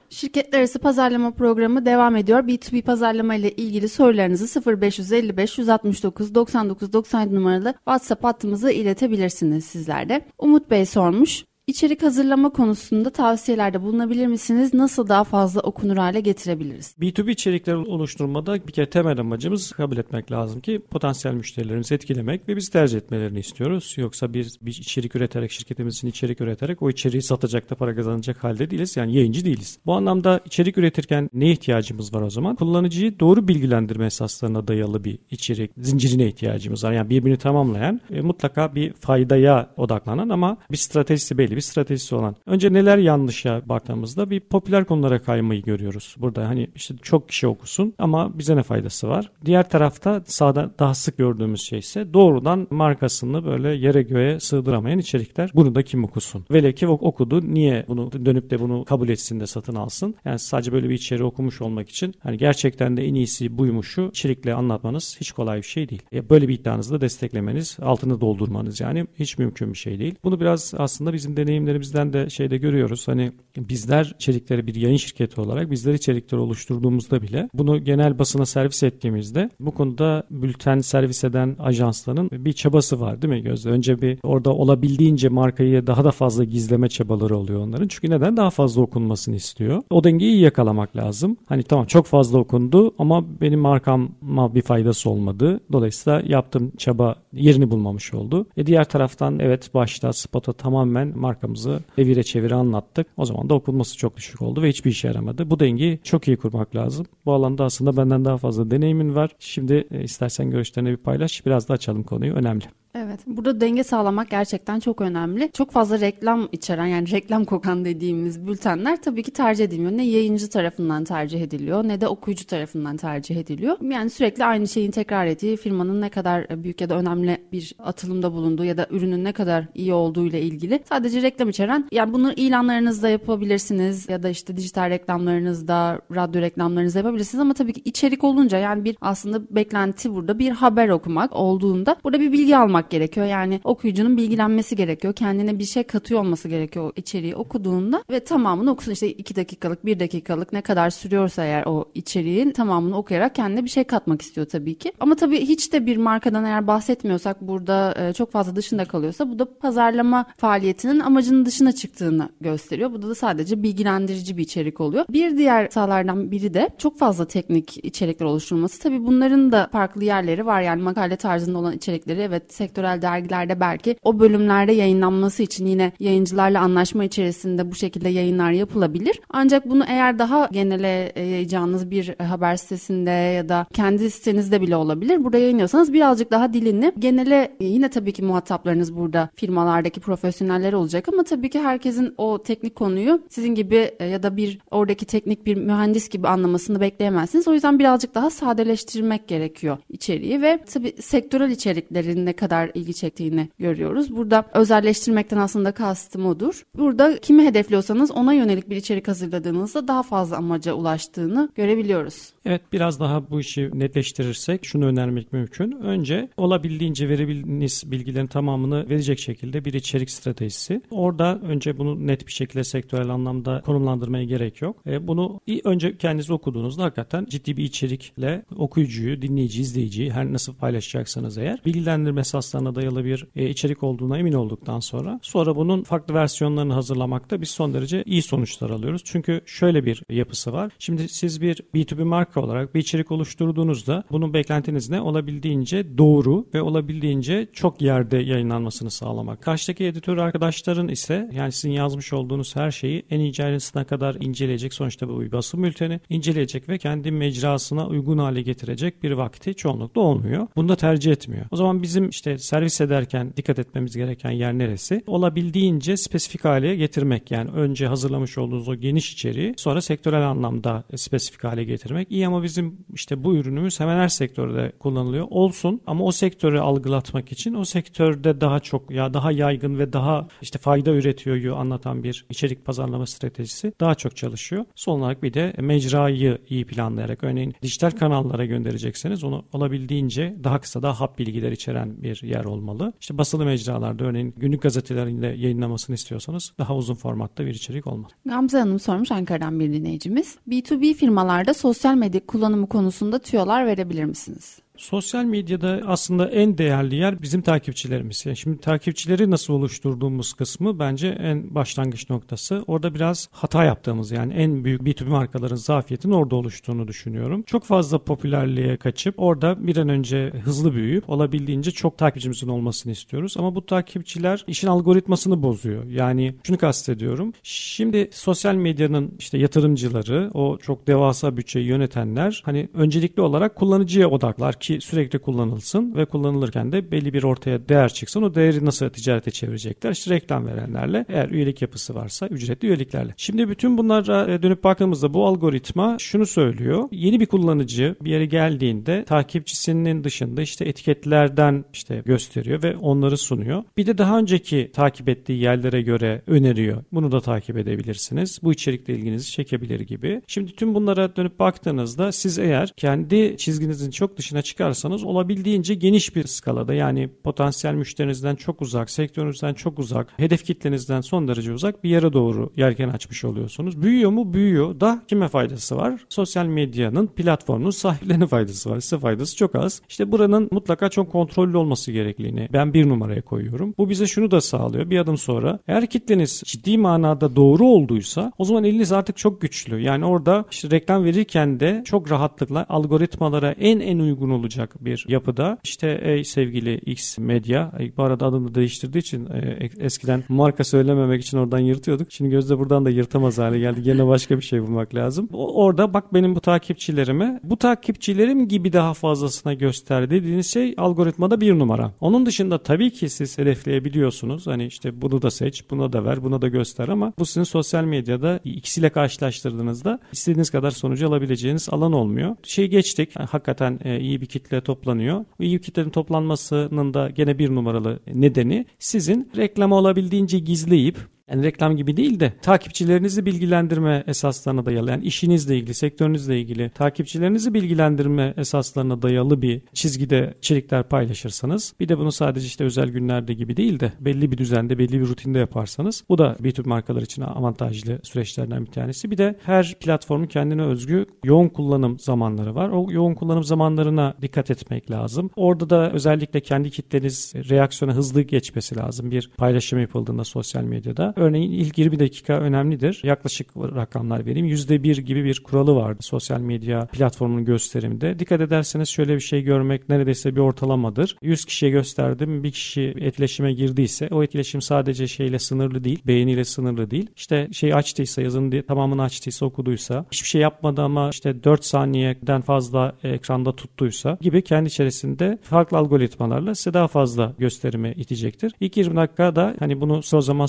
Şirketler arası pazarlama programı devam ediyor. B2B pazarlama ile ilgili sorularınızı 0555 169 99 97 numaralı WhatsApp hattımıza iletebilirsiniz sizler de. Umut Bey sormuş. İçerik hazırlama konusunda tavsiyelerde bulunabilir misiniz? Nasıl daha fazla okunur hale getirebiliriz? B2B içerikler oluşturmada bir kere temel amacımız kabul etmek lazım ki potansiyel müşterilerimizi etkilemek ve bizi tercih etmelerini istiyoruz. Yoksa bir, bir içerik üreterek, şirketimizin içerik üreterek o içeriği satacak da para kazanacak halde değiliz. Yani yayıncı değiliz. Bu anlamda içerik üretirken ne ihtiyacımız var o zaman? Kullanıcıyı doğru bilgilendirme esaslarına dayalı bir içerik zincirine ihtiyacımız var. Yani birbirini tamamlayan, e, mutlaka bir faydaya odaklanan ama bir stratejisi belli bir stratejisi olan. Önce neler yanlışa baktığımızda bir popüler konulara kaymayı görüyoruz. Burada hani işte çok kişi okusun ama bize ne faydası var? Diğer tarafta sağda daha sık gördüğümüz şey ise doğrudan markasını böyle yere göğe sığdıramayan içerikler. Bunu da kim okusun? Velev ki okudu niye bunu dönüp de bunu kabul etsin de satın alsın? Yani sadece böyle bir içeriği okumuş olmak için hani gerçekten de en iyisi buymuşu içerikle anlatmanız hiç kolay bir şey değil. E, böyle bir iddianızı da desteklemeniz, altını doldurmanız yani hiç mümkün bir şey değil. Bunu biraz aslında bizim deneyim deneyimlerimizden de şeyde görüyoruz. Hani bizler içerikleri bir yayın şirketi olarak bizler içerikleri oluşturduğumuzda bile bunu genel basına servis ettiğimizde bu konuda bülten servis eden ajansların bir çabası var değil mi Gözde? Önce bir orada olabildiğince markayı daha da fazla gizleme çabaları oluyor onların. Çünkü neden? Daha fazla okunmasını istiyor. O dengeyi iyi yakalamak lazım. Hani tamam çok fazla okundu ama benim markama bir faydası olmadı. Dolayısıyla yaptığım çaba yerini bulmamış oldu. E diğer taraftan evet başta spota tamamen markamızı evire çevire anlattık. O zaman da okunması çok düşük oldu ve hiçbir işe yaramadı. Bu dengeyi çok iyi kurmak lazım. Bu alanda aslında benden daha fazla deneyimin var. Şimdi e, istersen görüşlerini bir paylaş. Biraz da açalım konuyu. Önemli. Evet burada denge sağlamak gerçekten çok önemli. Çok fazla reklam içeren yani reklam kokan dediğimiz bültenler tabii ki tercih edilmiyor. Ne yayıncı tarafından tercih ediliyor ne de okuyucu tarafından tercih ediliyor. Yani sürekli aynı şeyin tekrar ettiği firmanın ne kadar büyük ya da önemli bir atılımda bulunduğu ya da ürünün ne kadar iyi olduğu ile ilgili sadece reklam içeren yani bunu ilanlarınızda yapabilirsiniz ya da işte dijital reklamlarınızda, radyo reklamlarınızda yapabilirsiniz ama tabii ki içerik olunca yani bir aslında beklenti burada bir haber okumak olduğunda burada bir bilgi almak gerekiyor. Yani okuyucunun bilgilenmesi gerekiyor. Kendine bir şey katıyor olması gerekiyor o içeriği okuduğunda ve tamamını okusun. işte 2 dakikalık, 1 dakikalık ne kadar sürüyorsa eğer o içeriğin tamamını okuyarak kendine bir şey katmak istiyor tabii ki. Ama tabii hiç de bir markadan eğer bahsetmiyorsak burada e, çok fazla dışında kalıyorsa bu da pazarlama faaliyetinin amacının dışına çıktığını gösteriyor. Bu da sadece bilgilendirici bir içerik oluyor. Bir diğer sahalardan biri de çok fazla teknik içerikler oluşturulması. Tabii bunların da farklı yerleri var. Yani makale tarzında olan içerikleri evet sektörel dergilerde belki o bölümlerde yayınlanması için yine yayıncılarla anlaşma içerisinde bu şekilde yayınlar yapılabilir. Ancak bunu eğer daha genele e, yayacağınız bir haber sitesinde ya da kendi sitenizde bile olabilir. Burada yayınlıyorsanız birazcık daha dilini genele e, yine tabii ki muhataplarınız burada firmalardaki profesyoneller olacak ama tabii ki herkesin o teknik konuyu sizin gibi e, ya da bir oradaki teknik bir mühendis gibi anlamasını bekleyemezsiniz. O yüzden birazcık daha sadeleştirmek gerekiyor içeriği ve tabii sektörel içeriklerin ne kadar ilgi çektiğini görüyoruz. Burada özelleştirmekten aslında kastım odur. Burada kimi hedefliyorsanız ona yönelik bir içerik hazırladığınızda daha fazla amaca ulaştığını görebiliyoruz. Evet biraz daha bu işi netleştirirsek şunu önermek mümkün. Önce olabildiğince verebildiğiniz bilgilerin tamamını verecek şekilde bir içerik stratejisi. Orada önce bunu net bir şekilde sektörel anlamda konumlandırmaya gerek yok. E, bunu önce kendiniz okuduğunuzda hakikaten ciddi bir içerikle okuyucuyu, dinleyici, izleyiciyi her nasıl paylaşacaksanız eğer bilgilendirme esaslarına dayalı bir e, içerik olduğuna emin olduktan sonra sonra bunun farklı versiyonlarını hazırlamakta biz son derece iyi sonuçlar alıyoruz. Çünkü şöyle bir yapısı var. Şimdi siz bir B2B marka olarak bir içerik oluşturduğunuzda bunun beklentiniz ne? Olabildiğince doğru ve olabildiğince çok yerde yayınlanmasını sağlamak. Karşıdaki editör arkadaşların ise yani sizin yazmış olduğunuz her şeyi en ince ayrıntısına kadar inceleyecek. Sonuçta bu bir basın bülteni. inceleyecek ve kendi mecrasına uygun hale getirecek bir vakti çoğunlukla olmuyor. Bunu da tercih etmiyor. O zaman bizim işte servis ederken dikkat etmemiz gereken yer neresi? Olabildiğince spesifik hale getirmek. Yani önce hazırlamış olduğunuz o geniş içeriği sonra sektörel anlamda spesifik hale getirmek. İyi ama bizim işte bu ürünümüz hemen her sektörde kullanılıyor. Olsun ama o sektörü algılatmak için o sektörde daha çok ya daha yaygın ve daha işte fayda üretiyor anlatan bir içerik pazarlama stratejisi daha çok çalışıyor. Son olarak bir de mecrayı iyi planlayarak örneğin dijital kanallara gönderecekseniz onu olabildiğince daha kısa daha hap bilgiler içeren bir yer olmalı. İşte basılı mecralarda örneğin günlük gazetelerinde yayınlamasını istiyorsanız daha uzun formatta bir içerik olmalı. Gamze Hanım sormuş Ankara'dan bir dinleyicimiz. B2B firmalarda sosyal medya kullanımı konusunda tüyolar verebilir misiniz? Sosyal medyada aslında en değerli yer bizim takipçilerimiz. Yani şimdi takipçileri nasıl oluşturduğumuz kısmı bence en başlangıç noktası. Orada biraz hata yaptığımız yani en büyük B2B markaların zafiyetinin orada oluştuğunu düşünüyorum. Çok fazla popülerliğe kaçıp orada bir an önce hızlı büyüyüp olabildiğince çok takipçimizin olmasını istiyoruz. Ama bu takipçiler işin algoritmasını bozuyor. Yani şunu kastediyorum. Şimdi sosyal medyanın işte yatırımcıları, o çok devasa bütçeyi yönetenler hani öncelikli olarak kullanıcıya odaklar sürekli kullanılsın ve kullanılırken de belli bir ortaya değer çıksın. O değeri nasıl ticarete çevirecekler? İşte reklam verenlerle eğer üyelik yapısı varsa ücretli üyeliklerle. Şimdi bütün bunlara e, dönüp baktığımızda bu algoritma şunu söylüyor. Yeni bir kullanıcı bir yere geldiğinde takipçisinin dışında işte etiketlerden işte gösteriyor ve onları sunuyor. Bir de daha önceki takip ettiği yerlere göre öneriyor. Bunu da takip edebilirsiniz. Bu içerikle ilginizi çekebilir gibi. Şimdi tüm bunlara dönüp baktığınızda siz eğer kendi çizginizin çok dışına çık çıkarsanız olabildiğince geniş bir skalada yani potansiyel müşterinizden çok uzak, sektörünüzden çok uzak, hedef kitlenizden son derece uzak bir yere doğru yelken açmış oluyorsunuz. Büyüyor mu? Büyüyor. Da kime faydası var? Sosyal medyanın platformunun sahiplerine faydası var. Size faydası çok az. İşte buranın mutlaka çok kontrollü olması gerektiğini ben bir numaraya koyuyorum. Bu bize şunu da sağlıyor. Bir adım sonra eğer kitleniz ciddi manada doğru olduysa o zaman eliniz artık çok güçlü. Yani orada işte reklam verirken de çok rahatlıkla algoritmalara en en uygun olacak bir yapıda. İşte ey sevgili X Medya, bu arada adını değiştirdiği için e, eskiden marka söylememek için oradan yırtıyorduk. Şimdi Gözde buradan da yırtamaz hale geldi. Gene başka bir şey bulmak lazım. Orada bak benim bu takipçilerime bu takipçilerim gibi daha fazlasına göster dediğiniz şey algoritmada bir numara. Onun dışında tabii ki siz hedefleyebiliyorsunuz. Hani işte bunu da seç, buna da ver, buna da göster ama bu sizin sosyal medyada ikisiyle karşılaştırdığınızda istediğiniz kadar sonucu alabileceğiniz alan olmuyor. Şey geçtik. Hakikaten e, iyi bir kitle toplanıyor. İyi kitlenin toplanmasının da gene bir numaralı nedeni sizin reklamı olabildiğince gizleyip Yani reklam gibi değil de takipçilerinizi bilgilendirme esaslarına dayalı. Yani işinizle ilgili, sektörünüzle ilgili takipçilerinizi bilgilendirme esaslarına dayalı bir çizgide içerikler paylaşırsanız bir de bunu sadece işte özel günlerde gibi değil de belli bir düzende, belli bir rutinde yaparsanız bu da bir tür markalar için avantajlı süreçlerden bir tanesi. Bir de her platformun kendine özgü yoğun kullanım zamanları var. O yoğun kullanım zamanlarına dikkat etmek lazım. Orada da özellikle kendi kitleniz reaksiyona hızlı geçmesi lazım. Bir paylaşım yapıldığında sosyal medyada. Örneğin ilk 20 dakika önemlidir. Yaklaşık rakamlar vereyim. %1 gibi bir kuralı vardı sosyal medya platformunun gösterimde. Dikkat ederseniz şöyle bir şey görmek neredeyse bir ortalamadır. 100 kişiye gösterdim. Bir kişi etkileşime girdiyse o etkileşim sadece şeyle sınırlı değil. Beğeniyle sınırlı değil. İşte şey açtıysa yazın diye tamamını açtıysa okuduysa hiçbir şey yapmadı ama işte 4 saniyeden fazla ekranda tuttuysa gibi kendi içerisinde farklı algoritmalarla size daha fazla gösterime itecektir. İlk 20 dakikada hani bunu o zaman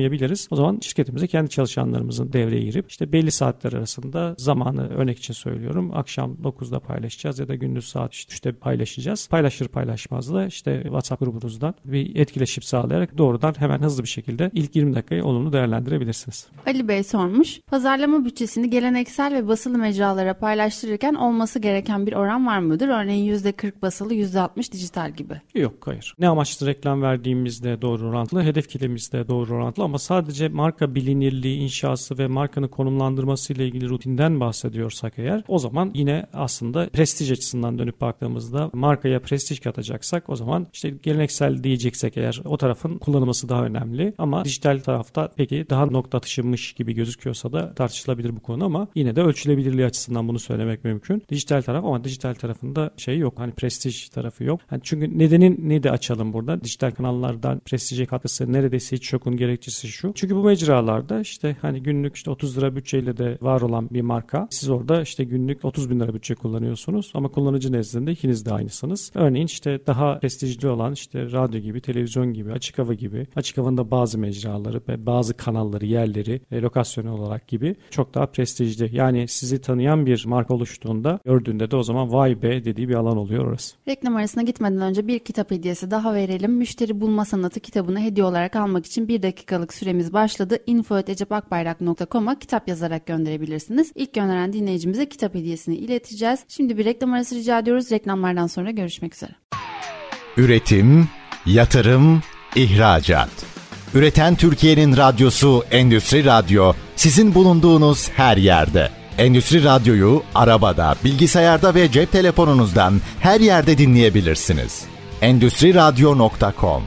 sağlayamayabiliriz. O zaman şirketimize kendi çalışanlarımızın devreye girip işte belli saatler arasında zamanı örnek için söylüyorum. Akşam 9'da paylaşacağız ya da gündüz saat 3'te paylaşacağız. Paylaşır paylaşmaz da işte WhatsApp grubunuzdan bir etkileşim sağlayarak doğrudan hemen hızlı bir şekilde ilk 20 dakikayı olumlu değerlendirebilirsiniz. Ali Bey sormuş. Pazarlama bütçesini geleneksel ve basılı mecralara paylaştırırken olması gereken bir oran var mıdır? Örneğin %40 basılı, %60 dijital gibi. Yok hayır. Ne amaçlı reklam verdiğimizde doğru orantılı, hedef kitlemizde doğru orantılı ama sadece marka bilinirliği, inşası ve markanın konumlandırması ile ilgili rutinden bahsediyorsak eğer o zaman yine aslında prestij açısından dönüp baktığımızda markaya prestij katacaksak o zaman işte geleneksel diyeceksek eğer o tarafın kullanılması daha önemli ama dijital tarafta peki daha nokta atışımış gibi gözüküyorsa da tartışılabilir bu konu ama yine de ölçülebilirliği açısından bunu söylemek mümkün. Dijital taraf ama dijital tarafında şey yok. Hani prestij tarafı yok. Yani çünkü nedenin ne de açalım burada. Dijital kanallardan prestije katkısı neredeyse hiç yokun gerekçesi şu. Çünkü bu mecralarda işte hani günlük işte 30 lira bütçeyle de var olan bir marka. Siz orada işte günlük 30 bin lira bütçe kullanıyorsunuz ama kullanıcı nezdinde ikiniz de aynısınız. Örneğin işte daha prestijli olan işte radyo gibi, televizyon gibi, açık hava gibi. Açık havanın da bazı mecraları ve bazı kanalları, yerleri, e, lokasyonu olarak gibi çok daha prestijli. Yani sizi tanıyan bir marka oluştuğunda gördüğünde de o zaman vay be dediği bir alan oluyor orası. Reklam arasına gitmeden önce bir kitap hediyesi daha verelim. Müşteri Bulma Sanatı kitabını hediye olarak almak için bir dakikalık süremiz başladı. info.ecepakbayrak.com'a kitap yazarak gönderebilirsiniz. İlk gönderen dinleyicimize kitap hediyesini ileteceğiz. Şimdi bir reklam arası rica ediyoruz. Reklamlardan sonra görüşmek üzere. Üretim, yatırım, ihracat. Üreten Türkiye'nin radyosu Endüstri Radyo sizin bulunduğunuz her yerde. Endüstri Radyo'yu arabada, bilgisayarda ve cep telefonunuzdan her yerde dinleyebilirsiniz. Endüstri Radyo.com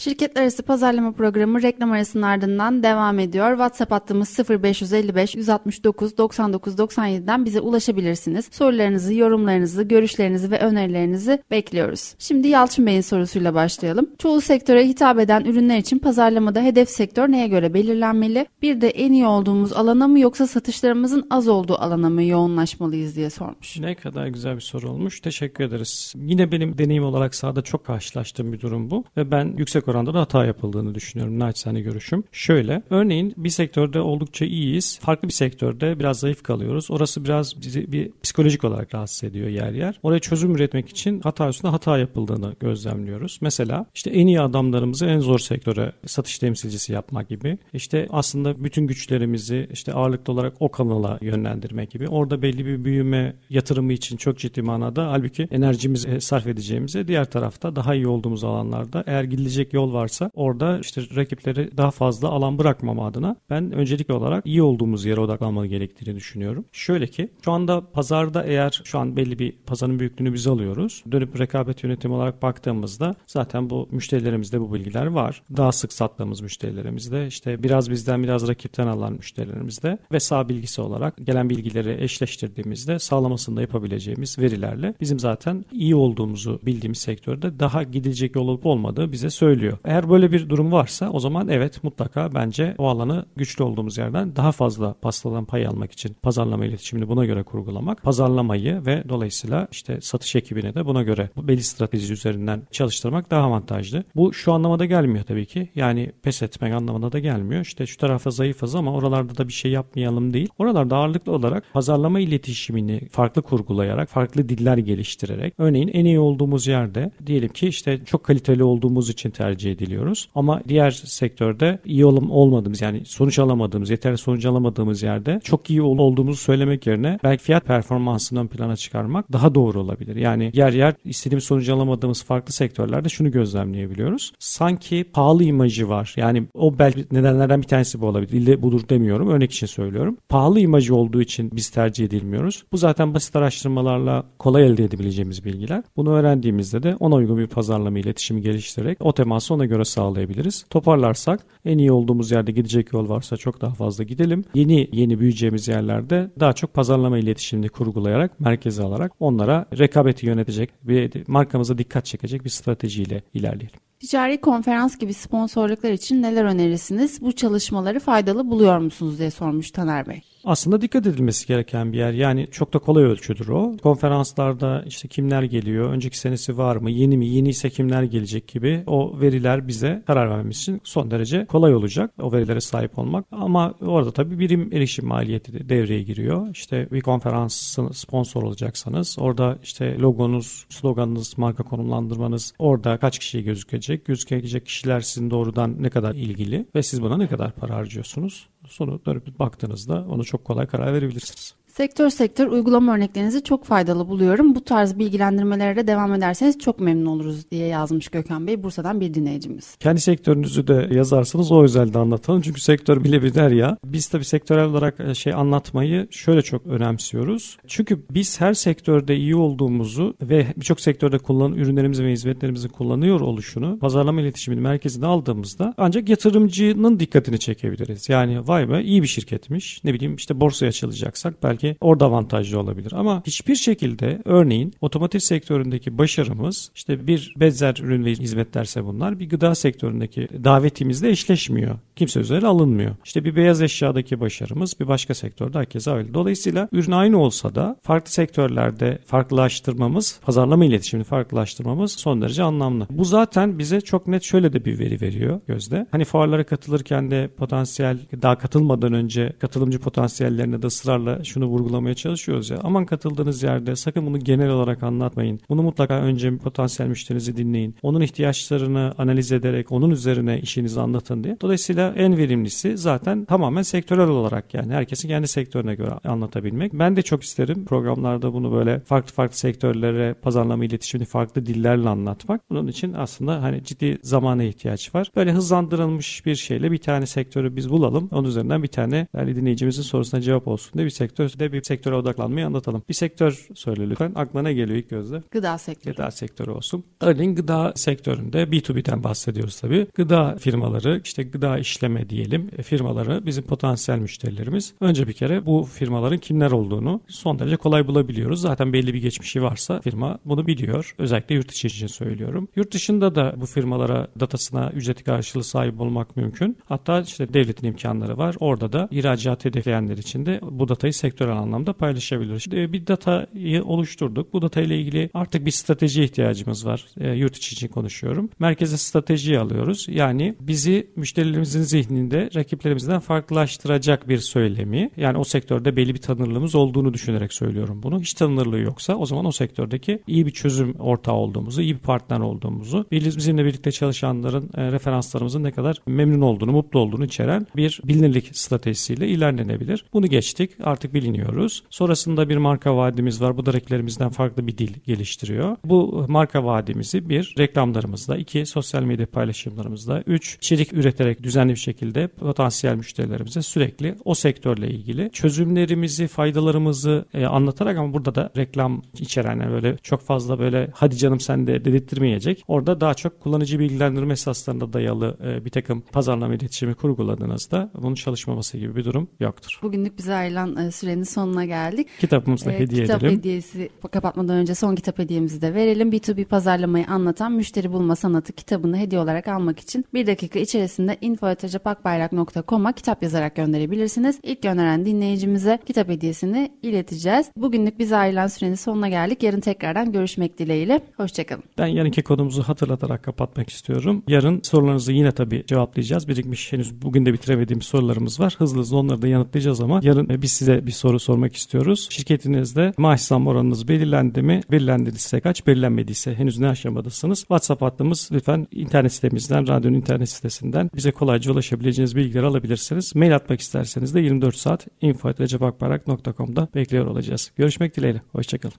Şirketler arası pazarlama programı reklam arasının ardından devam ediyor. WhatsApp hattımız 0555 169 99 97'den bize ulaşabilirsiniz. Sorularınızı, yorumlarınızı, görüşlerinizi ve önerilerinizi bekliyoruz. Şimdi Yalçın Bey'in sorusuyla başlayalım. Çoğu sektöre hitap eden ürünler için pazarlamada hedef sektör neye göre belirlenmeli? Bir de en iyi olduğumuz alana mı yoksa satışlarımızın az olduğu alana mı yoğunlaşmalıyız diye sormuş. Ne kadar güzel bir soru olmuş. Teşekkür ederiz. Yine benim deneyim olarak sahada çok karşılaştığım bir durum bu. Ve ben yüksek oranda da hata yapıldığını düşünüyorum. Naçizane görüşüm. Şöyle örneğin bir sektörde oldukça iyiyiz. Farklı bir sektörde biraz zayıf kalıyoruz. Orası biraz bizi bir psikolojik olarak rahatsız ediyor yer yer. Oraya çözüm üretmek için hata üstünde hata yapıldığını gözlemliyoruz. Mesela işte en iyi adamlarımızı en zor sektöre satış temsilcisi yapmak gibi. İşte aslında bütün güçlerimizi işte ağırlıklı olarak o kanala yönlendirmek gibi. Orada belli bir büyüme yatırımı için çok ciddi manada halbuki enerjimizi sarf edeceğimize diğer tarafta daha iyi olduğumuz alanlarda eğer gidilecek yol varsa orada işte rakipleri daha fazla alan bırakmama adına ben öncelikli olarak iyi olduğumuz yere odaklanmalı gerektiğini düşünüyorum. Şöyle ki şu anda pazarda eğer şu an belli bir pazarın büyüklüğünü biz alıyoruz. Dönüp rekabet yönetimi olarak baktığımızda zaten bu müşterilerimizde bu bilgiler var. Daha sık sattığımız müşterilerimizde işte biraz bizden biraz rakipten alan müşterilerimizde ve sağ bilgisi olarak gelen bilgileri eşleştirdiğimizde sağlamasında yapabileceğimiz verilerle bizim zaten iyi olduğumuzu bildiğimiz sektörde daha gidilecek yol olup olmadığı bize söylüyor. Eğer böyle bir durum varsa o zaman evet mutlaka bence o alanı güçlü olduğumuz yerden daha fazla pastadan pay almak için pazarlama iletişimini buna göre kurgulamak, pazarlamayı ve dolayısıyla işte satış ekibini de buna göre belli strateji üzerinden çalıştırmak daha avantajlı. Bu şu anlamada gelmiyor tabii ki. Yani pes etmek anlamına da gelmiyor. İşte şu tarafa zayıfız ama oralarda da bir şey yapmayalım değil. Oralarda ağırlıklı olarak pazarlama iletişimini farklı kurgulayarak, farklı diller geliştirerek örneğin en iyi olduğumuz yerde diyelim ki işte çok kaliteli olduğumuz için tercih tercih ediliyoruz. Ama diğer sektörde iyi olum olmadığımız yani sonuç alamadığımız, yeterli sonuç alamadığımız yerde çok iyi olduğumuzu söylemek yerine belki fiyat performansını ön plana çıkarmak daha doğru olabilir. Yani yer yer istediğimiz sonucu alamadığımız farklı sektörlerde şunu gözlemleyebiliyoruz. Sanki pahalı imajı var. Yani o belki nedenlerden bir tanesi bu olabilir. İlle budur demiyorum. Örnek için söylüyorum. Pahalı imajı olduğu için biz tercih edilmiyoruz. Bu zaten basit araştırmalarla kolay elde edebileceğimiz bilgiler. Bunu öğrendiğimizde de ona uygun bir pazarlama iletişimi geliştirerek o teması ona göre sağlayabiliriz. Toparlarsak en iyi olduğumuz yerde gidecek yol varsa çok daha fazla gidelim. Yeni yeni büyüyeceğimiz yerlerde daha çok pazarlama iletişimini kurgulayarak, merkeze alarak onlara rekabeti yönetecek bir markamıza dikkat çekecek bir stratejiyle ilerleyelim. Ticari konferans gibi sponsorluklar için neler önerirsiniz? Bu çalışmaları faydalı buluyor musunuz diye sormuş Taner Bey aslında dikkat edilmesi gereken bir yer. Yani çok da kolay ölçüdür o. Konferanslarda işte kimler geliyor, önceki senesi var mı, yeni mi, yeni ise kimler gelecek gibi o veriler bize karar vermemiz için son derece kolay olacak o verilere sahip olmak. Ama orada tabii birim erişim maliyeti de devreye giriyor. İşte bir konferansın sponsor olacaksanız orada işte logonuz, sloganınız, marka konumlandırmanız orada kaç kişiye gözükecek? Gözükecek kişiler sizin doğrudan ne kadar ilgili ve siz buna ne kadar para harcıyorsunuz? Sonu dönüp baktığınızda onu çok kolay karar verebilirsiniz. Sektör sektör uygulama örneklerinizi çok faydalı buluyorum. Bu tarz bilgilendirmelere de devam ederseniz çok memnun oluruz diye yazmış Gökhan Bey Bursa'dan bir dinleyicimiz. Kendi sektörünüzü de yazarsanız o özelde anlatalım. Çünkü sektör bile bir der ya. Biz tabii sektörel olarak e, şey anlatmayı şöyle çok önemsiyoruz. Çünkü biz her sektörde iyi olduğumuzu ve birçok sektörde kullanılan ürünlerimizi ve hizmetlerimizi kullanıyor oluşunu pazarlama iletişiminin merkezine aldığımızda ancak yatırımcının dikkatini çekebiliriz. Yani vay be iyi bir şirketmiş. Ne bileyim işte borsaya açılacaksak belki orada avantajlı olabilir. Ama hiçbir şekilde örneğin otomotiv sektöründeki başarımız işte bir benzer ürün ve hizmetlerse bunlar bir gıda sektöründeki davetimizle eşleşmiyor. Kimse üzerine alınmıyor. İşte bir beyaz eşyadaki başarımız bir başka sektörde herkese öyle. Dolayısıyla ürün aynı olsa da farklı sektörlerde farklılaştırmamız, pazarlama iletişimini farklılaştırmamız son derece anlamlı. Bu zaten bize çok net şöyle de bir veri veriyor gözde. Hani fuarlara katılırken de potansiyel daha katılmadan önce katılımcı potansiyellerine de ısrarla şunu vurgulamaya çalışıyoruz ya. Aman katıldığınız yerde sakın bunu genel olarak anlatmayın. Bunu mutlaka önce potansiyel müşterinizi dinleyin. Onun ihtiyaçlarını analiz ederek onun üzerine işinizi anlatın diye. Dolayısıyla en verimlisi zaten tamamen sektörel olarak yani herkesin kendi sektörüne göre anlatabilmek. Ben de çok isterim programlarda bunu böyle farklı farklı sektörlere pazarlama iletişimini farklı dillerle anlatmak. Bunun için aslında hani ciddi zamana ihtiyaç var. Böyle hızlandırılmış bir şeyle bir tane sektörü biz bulalım. Onun üzerinden bir tane yani dinleyicimizin sorusuna cevap olsun diye bir sektör de bir sektöre odaklanmayı anlatalım. Bir sektör söyle lütfen. Aklına geliyor ilk gözde? Gıda sektörü. Gıda sektörü olsun. Örneğin gıda sektöründe B2B'den bahsediyoruz tabii. Gıda firmaları işte gıda işleme diyelim e, firmaları bizim potansiyel müşterilerimiz. Önce bir kere bu firmaların kimler olduğunu son derece kolay bulabiliyoruz. Zaten belli bir geçmişi varsa firma bunu biliyor. Özellikle yurt içi için söylüyorum. Yurt dışında da bu firmalara datasına ücreti karşılığı sahip olmak mümkün. Hatta işte devletin imkanları var. Orada da ihracat hedefleyenler için de bu datayı sektör sektörel anlamda paylaşabiliriz. Şimdi bir datayı oluşturduk. Bu data ile ilgili artık bir strateji ihtiyacımız var. E, yurt içi için konuşuyorum. Merkeze stratejiyi alıyoruz. Yani bizi müşterilerimizin zihninde rakiplerimizden farklılaştıracak bir söylemi. Yani o sektörde belli bir tanınırlığımız olduğunu düşünerek söylüyorum bunu. Hiç tanınırlığı yoksa o zaman o sektördeki iyi bir çözüm ortağı olduğumuzu, iyi bir partner olduğumuzu, bizimle birlikte çalışanların, e, referanslarımızın ne kadar memnun olduğunu, mutlu olduğunu içeren bir bilinirlik stratejisiyle ilerlenebilir. Bunu geçtik. Artık biliniyor biliniyoruz. Sonrasında bir marka vaadimiz var. Bu da reklamlerimizden farklı bir dil geliştiriyor. Bu marka vaadimizi bir reklamlarımızda, iki sosyal medya paylaşımlarımızda, üç içerik üreterek düzenli bir şekilde potansiyel müşterilerimize sürekli o sektörle ilgili çözümlerimizi, faydalarımızı e, anlatarak ama burada da reklam içeren yani böyle çok fazla böyle hadi canım sen de dedirtmeyecek. Orada daha çok kullanıcı bilgilendirme esaslarına dayalı e, bir takım pazarlama iletişimi kurguladığınızda bunun çalışmaması gibi bir durum yoktur. Bugünlük bize ayrılan e, sürenin sonuna geldik. Kitabımızı ee, hediye kitap edelim. Kitap hediyesi kapatmadan önce son kitap hediyemizi de verelim. B2B pazarlamayı anlatan Müşteri Bulma Sanatı kitabını hediye olarak almak için bir dakika içerisinde info info.recepakbayrak.com'a kitap yazarak gönderebilirsiniz. İlk gönderen dinleyicimize kitap hediyesini ileteceğiz. Bugünlük bize ayrılan sürenin sonuna geldik. Yarın tekrardan görüşmek dileğiyle. Hoşçakalın. Ben yarınki konumuzu hatırlatarak kapatmak istiyorum. Yarın sorularınızı yine tabii cevaplayacağız. Birikmiş henüz bugün de bitiremediğimiz sorularımız var. Hızlı hızlı onları da yanıtlayacağız ama yarın biz size bir soru sormak istiyoruz. Şirketinizde maaş zam oranınız belirlendi mi? Belirlendiyse kaç? Belirlenmediyse henüz ne aşamadasınız? WhatsApp hattımız lütfen internet sitemizden, radyonun internet sitesinden bize kolayca ulaşabileceğiniz bilgileri alabilirsiniz. Mail atmak isterseniz de 24 saat info.recepakbarak.com'da bekliyor olacağız. Görüşmek dileğiyle. Hoşçakalın.